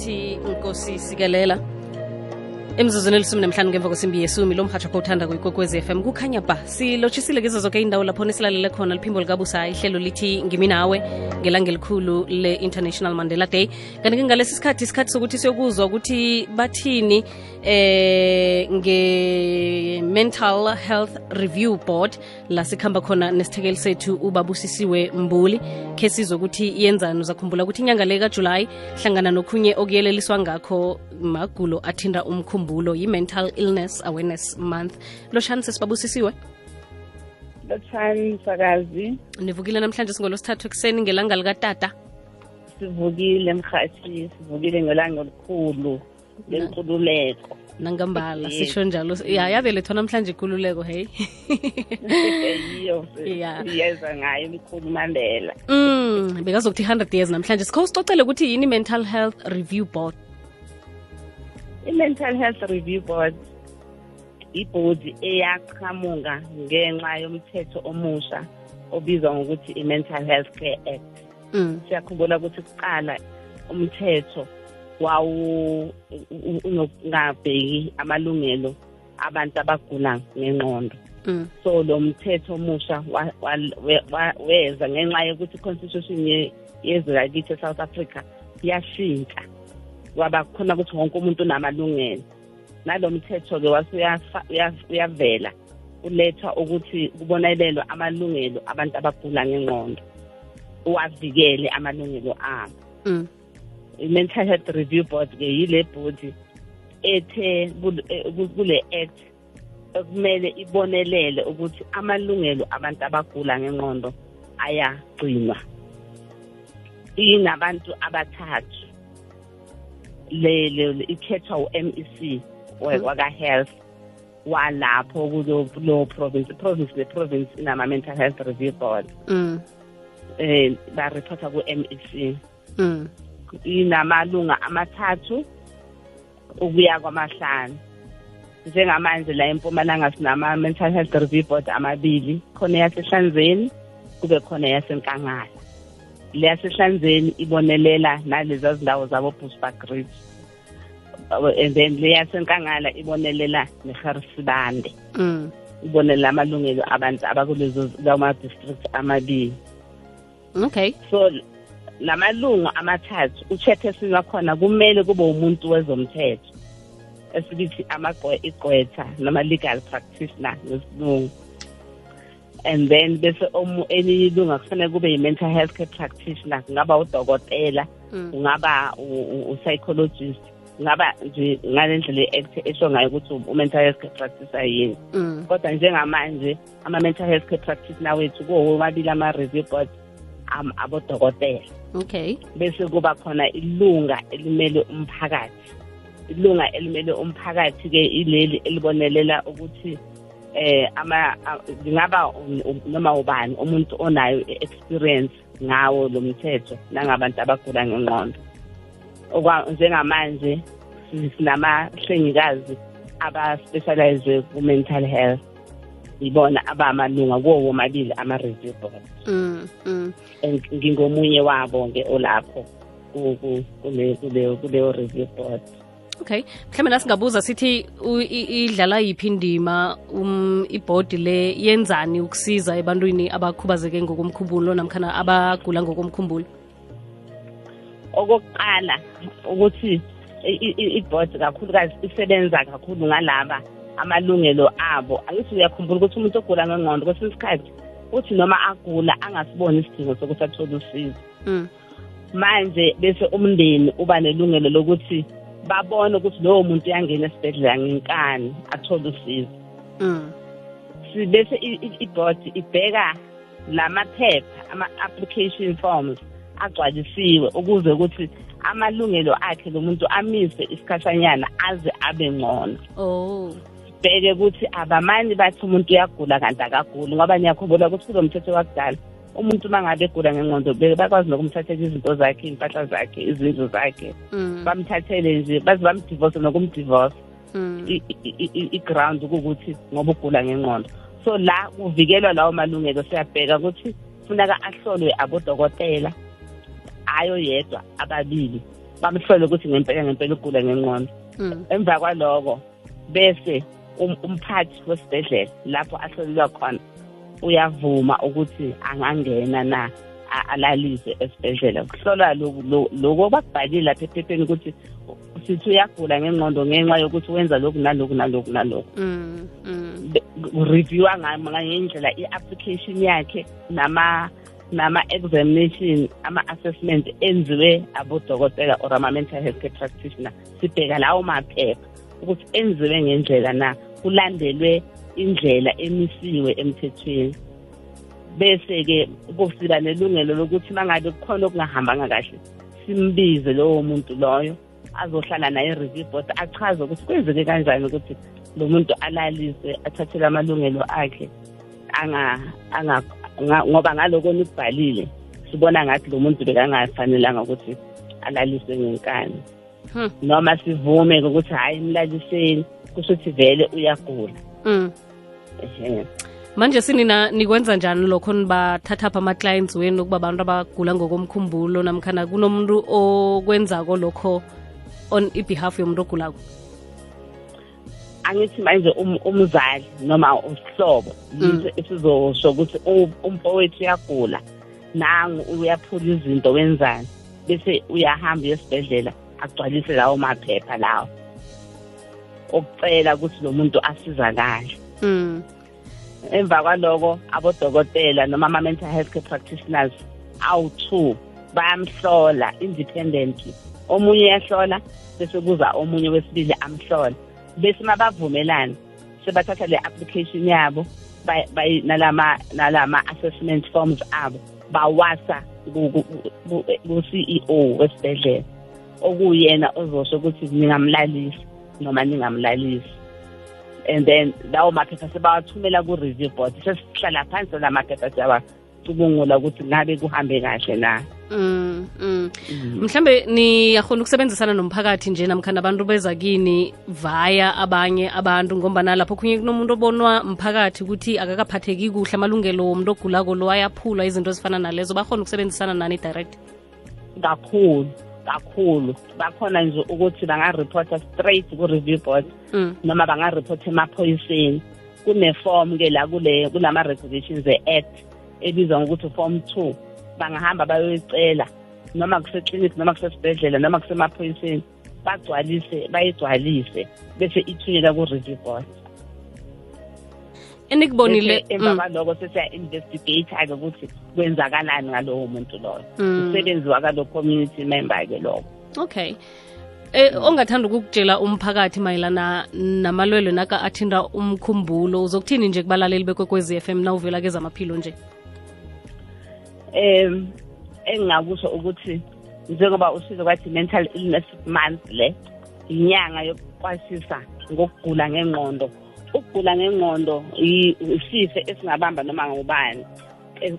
sithi nkosi sikelela emzuzweni elisumi nemhlanu ngemva kwesimbi yesumi lo mhatsho uthanda f FM kukhanya ba silotshisile kizo zonke indawo lapho nisilalele khona liphimbo likabusa ihlelo lithi ngimi nawe ngelanga elikhulu le-international mandela day. Kanti-ke ngalesi sikhathi isikhathi sokuthi siyokuzwa ukuthi bathini eh nge-mental health review board la sikhamba khona nesithekeli sethu ubabusisiwe mbuli khe sizokuthi yenzani. Uzakhumbula ukuthi inyanga le kajulayi hlangana nokhunye okuyeleliswa ngakho magulo athinda umkhumbulo yi-mental illness awareness month. Loshani sesibabusisiwe? Lotshani sakazi nivukile namhlanje singolosithathu ekuseni ngelanga likatata. Sivukile mhathi sivukile ngelanga olukhulu lenkululeko. Nangambala sisho njalo. Ya yabelethwa namhlanje ikululeko hey. Siyeza ngayo mkhulu mandela mm bekazokuthi 100 years namhlanje. Sikho sicocele ukuthi yini mental health review board i-mental health review board ibhodi eyaqhamuka ngenxa yomthetho omusha obizwa ngokuthi i-mental health care act. Mm. Siyakhumbula ukuthi kuqala umthetho wawu ungabheki amalungelo abantu abagula ngengqondo. Mm. So lo mthetho omusha wa- wa- we- wa- weza ngenxa yokuthi i-constitution ye- yezwe lakithi e-south africa yashintsha. Kwaba khona ukuthi wonke umuntu unamalungelo. Nalo mthetho-ke wasuyafa- uya- uyavela ulethwa ukuthi kubonelelwa amalungelo abantu abagula ngengqondo uwavikele amalungelo abo. Mm. I-mental health review board-ke yile bhodi ethe kul- eh, kule act ekumele ibonelele ukuthi amalungelo abantu abagula ngengqondo ayagcinwa. Inabantu abathathu. Le le- ikhethwa u-MEC Mhm. waka-health walapho kulo kulo province province le province inama-mental health review board. Mm um bareporta ku-MEC mm inamalunga amathathu ukuya kwamahlanu. Njengamanje la empumalanga sinama-mental health review board amabili khona eyasehlanzeni kube khona eyasenkangala. Le yasehlanzeni ibonelela naleza zindawo zabo bushbuck ridge. And then le yasenkangala ibonelela neharisibande mm. Ibonelela amalungelo abantu abakulezo lama-district amabili. Okay. So lamalungu amathathu uchairperson wakhona kumele kube umuntu wezomthetho esibithi amagwe- igqwetha noma legal practitioner ngesilungu. And then bese elinye ilunga kufanele kube yi-mental health care practitioner kungaba udokotela mm. kungaba u-psychologist kungaba nje ngale ndlela i-act esho ngayo ukuthi u-mental health care practitioner yini. Mm. Kodwa njengamanje ama-mental health care practitioner wethu kuwo womabili ama-review board abodokotela. Okay. Bese kuba khona ilunga elimele umphakathi. Ilunga elimele umphakathi-ke ileli elibonelela ukuthi eh ama a- lingaba um- um- noma ubani umuntu onayo i-experience ngawo lo mthetho nangabantu abagula ngengqondo. Okwa- njengamanje si- sinamahlengikazi aba-specialize ku-mental health. Ibona abamalunga kuwo womabili ama-review board mm mm. And ngingomunye wabo-ke olapho ku- ku- kule- kule- kuleyo review board okay. Mhlawumbe nasingabuza sithi idlala yiphi indima um ibhodi le yenzani ukusiza ebantwini abakhubazeke ngokomkhumbulo namkhana abagula ngokomkhumbulo? Okokuqala ukuthi ibhodi kakhulukazi isebenza kakhulu ngalaba amalungelo abo. Angithi uyakhumbula ukuthi umuntu ogula ngengqondo kwesinye isikhathi uthi noma agula angasiboni isidingo sokuthi athole usizo. Mm. Manje bese umndeni uba nelungelo lokuthi babone ukuthi lowo muntu uyangena esibhedlela ngenkani athole usizo. Mm. Si- bese i- i- i-board ibheka lamaphepha ama-application forms agcwalisiwe ukuze ukuthi amalungelo akhe lo muntu amise isikhashanyana aze abe ngcono. Oh. Bheke ukuthi abamani bathi umuntu uyagula kanti akaguli ngoba niyakhumbula ukuthi kulo mthetho wakudala umuntu uma ngabe egula ngengqondo be- bakwazi nokumthathela izinto zakhe iy'mpahla zakhe izindlu zakhe. Mm. Bamthathele nje baze bamdivorce nokumdivorce. Mm. I-ground ukuthi ngoba ugula ngengqondo. So la kuvikelwa lawo malungelo siyabheka ukuthi funeka ahlolwe abodokotela ayo yedwa ababili bamhlole ukuthi ngempela ngempela ugula ngengqondo. Mm. emva kwaloko bese um- umphathi wesibhedlela lapho ahlolelwa khona uyavuma ukuthi angangena na a- alaliswe esibhedlela kuhlolwa lokhu lo- lokhu obakubhalile lapha ephepheni ukuthi sithi uyagula ngengqondo ngenxa yokuthi wenza lokhu naloku naloku naloku Mm. Mm. kureviewa ngendlela i-application yakhe nama nama-examination ama-assessment enziwe abodokotela or ama-mental health care practitioner sibheka lawo maphepha ukuthi enziwe ngendlela na kulandelwe indlela emisiwe emthethweni bese-ke kusiba nelungelo lokuthi uma ngabe kukhona okungahambanga kahle simbize lowo muntu loyo azohlala naye e-review board achaze ukuthi kwenzeke kanjani ukuthi lo muntu alaliswe athathele amalungelo akhe anga anga nga- ngoba ngaloko nikubhalile sibona ngathi lo muntu bekangafanelanga ukuthi alaliswe ngenkani Hmm. noma sivume ukuthi hhayi mlaliseni kusho ukuthi vele uyagula Mm. Ehe manje sinina nikwenza njani lokho nibathathapha ama-clients wenu ukuba abantu abagula ngokomkhumbulo namkhana kunomuntu okwenzako lokho on ibehalf yomuntu ogulako angithi manje um- umzali noma usihlobo Mm. yiso esizosho ukuthi umfowethu uyagula nangu uyaphula izinto wenzani bese uyahamba uyesibhedlela agcwalise lawo maphepha lawo okucela ukuthi lo muntu asizakale mm. emva kwaloko abodokotela noma ama-mental health care practitioners awu-two bayamhlola independently omunye uyahlola bese kuza omunye wesibili amhlola bese mabavumelana sebathatha le application yabo nalama nalama assessment forms abo bawasa ku- ku- ku- ku-CEO wesibhedlela. Okuyena ozosho ukuthi ningamlalisi noma ningamlalisi. And then lawo maphepha sebawathumela ku-review board. Sesihlala phansi la maphepha siyawacubungula ukuthi ngabe kuhambe kahle na. Mm, mm. mhlambe niyakhona ukusebenzisana nomphakathi nje namkhani abantu beza kini vaya abanye abantu ngombana lapho khunye kunomuntu obonwa mphakathi ukuthi akakaphatheki kuhle amalungelo womuntu ogulako lo ayaphulwa izinto ezifana nalezo. Bakhona ukusebenzisana nani direct? Kakhulu kakhulu. Bakhona nje ukuthi bangareporta straight ku-review board mm. noma bangareporta emaphoyiseni. Kune-form-ke la kulama-regulations e-act ebizwa ngokuthi form two. Bangahamba bayoyicela noma kuseklinikhi noma kusesibhedlela noma kusemaphoyiseni bagcwalise bayigcwalise bese ithunyelwa ku-review board. Enikubonile Bese emva mm, kwaloko sesiya-investigate-ke ukuthi kwenzakalani ngalowo muntu loyo. Mm. umsebenzi wakalo community member-ke lowo okay. Eh ongathanda ukukutshela umphakathi mayelana namalwelwe naka athinta umkhumbulo uzokuthini nje kubalaleli bekwekwezi FM na uvela kezamaphilo nje? Um engingakusho ukuthi njengoba usizo kwathi mental illness month le inyanga yokuqwashisa ngokugula ngengqondo ukugula ngengqondo i- isifo esingabamba noma ngubani.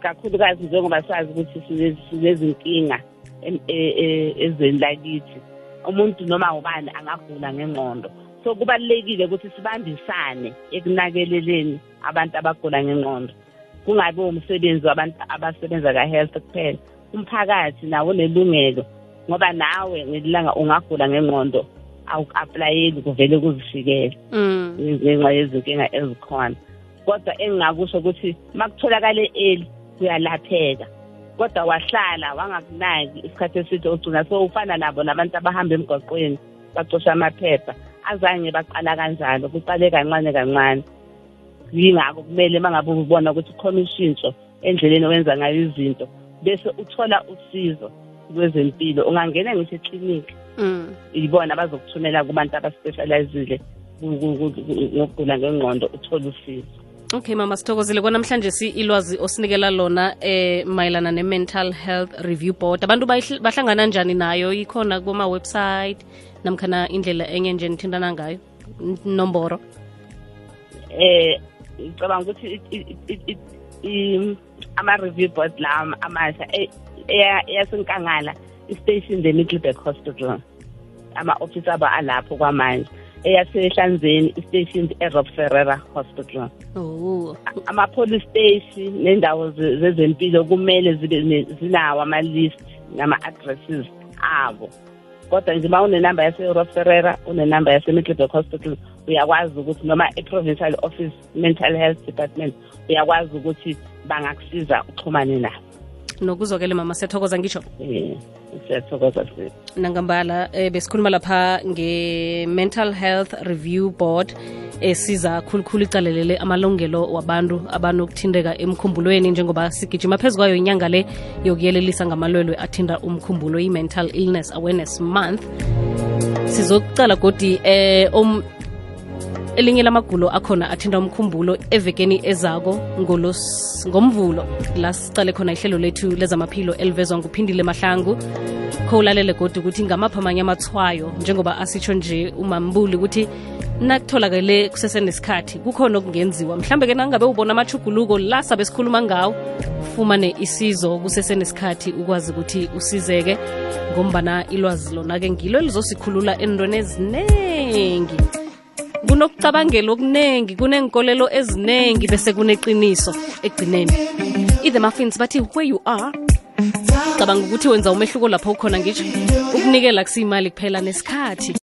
Kakhulukazi njengoba sazi ukuthi sine- sinezinkinga e- e- ezweni lakithi. Umuntu noma ubani angagula ngengqondo. So kubalulekile ukuthi sibambisane ekunakeleleni abantu abagula ngengqondo. Kungabi umsebenzi wabantu abasebenza ka-health kuphela umphakathi nawo unelungelo ngoba nawe ngelilanga ungagula ngengqondo awuku-aplayeli kuvele kuzifikele. Mm. ngenxa yezinkinga ezikhona. Kodwa engingakusho ukuthi uma kutholakale eli kuyalapheka kodwa wahlala wangakunaki isikhathi eside ugcina sowufana nabo labantu abahamba emgwaqweni bacosha amaphepha azange baqala kanjalo kuqale kancane kancane. Yingakho kumele uma ngabe ubona ukuthi khona ushintsho endleleni owenza ngayo izinto bese uthola usizo. Kwezempilo ungangena ngisho eklinikhi Mm. ibona bazokuthumela kubantu abaspecializile ngokugula ngengqondo uthole usizo. Okay mama sithokozile. Kwanamhlanje si ilwazi osinikela lona eh mayelana ne-mental health review board. Abantu bahlangana njani nayo? Ikhona kuma-website namkhana indlela enye nje nithintana ngayo? Nomboro? Eh ngicabanga ukuthi ama-review board la amasha eyasenkangala i-station the middleburg hospital. Ama-ofisi abo alapho kwamanje. Eyasehlanzeni i-station erob ferrera hospital. Oh. Ama-police station nendawo ze- zezempilo kumele zibe zinawo ama-list nama-addresses abo. Kodwa nje uma unenamba yase-rof ferrera unenamba yase-middleburg hospital uyakwazi ukuthi noma i-provincial office mental health department uyakwazi ukuthi bangakusiza uxhumane nabo nokuzokele mama siyathokoza ngisho um siyathokoza nangambala um besikhuluma lapha nge-mental health review board esiza khulukhulu icalelele amalungelo wabantu abanokuthindeka emkhumbulweni njengoba sigijima phezu kwayo inyanga le yokuyelelisa ngamalwelwe athinda umkhumbulo i-mental illness awareness month. Sizokucala godi eh um elinye lamagulo akhona athinta umkhumbulo evekeni ezako ngomvulo. La sicale khona ihlelo lethu lezamaphilo elivezwa nguphindile mahlangu. Kho ulalele godwa ukuthi ngamaphi amanye amathwayo njengoba asitsho nje umambuli ukuthi nakutholakele kusesenesikhathi kukhona okungenziwa. Mhlambe ke nangabe ubona amachuguluko la sabe sikhuluma ngawo ufumane isizo kusesenesikhathi ukwazi ukuthi usizeke ngombana ilwazi lona-ke ngilo elizosikhulula entweni eziningi kunokucabangela okuningi kuneenkolelo eziningi bese kuneqiniso ekugcineni. I-the muffins bathi where you are cabanga ukuthi wenza umehluko lapho ukhona ngisho ukunikela kusiyimali kuphela nesikhathi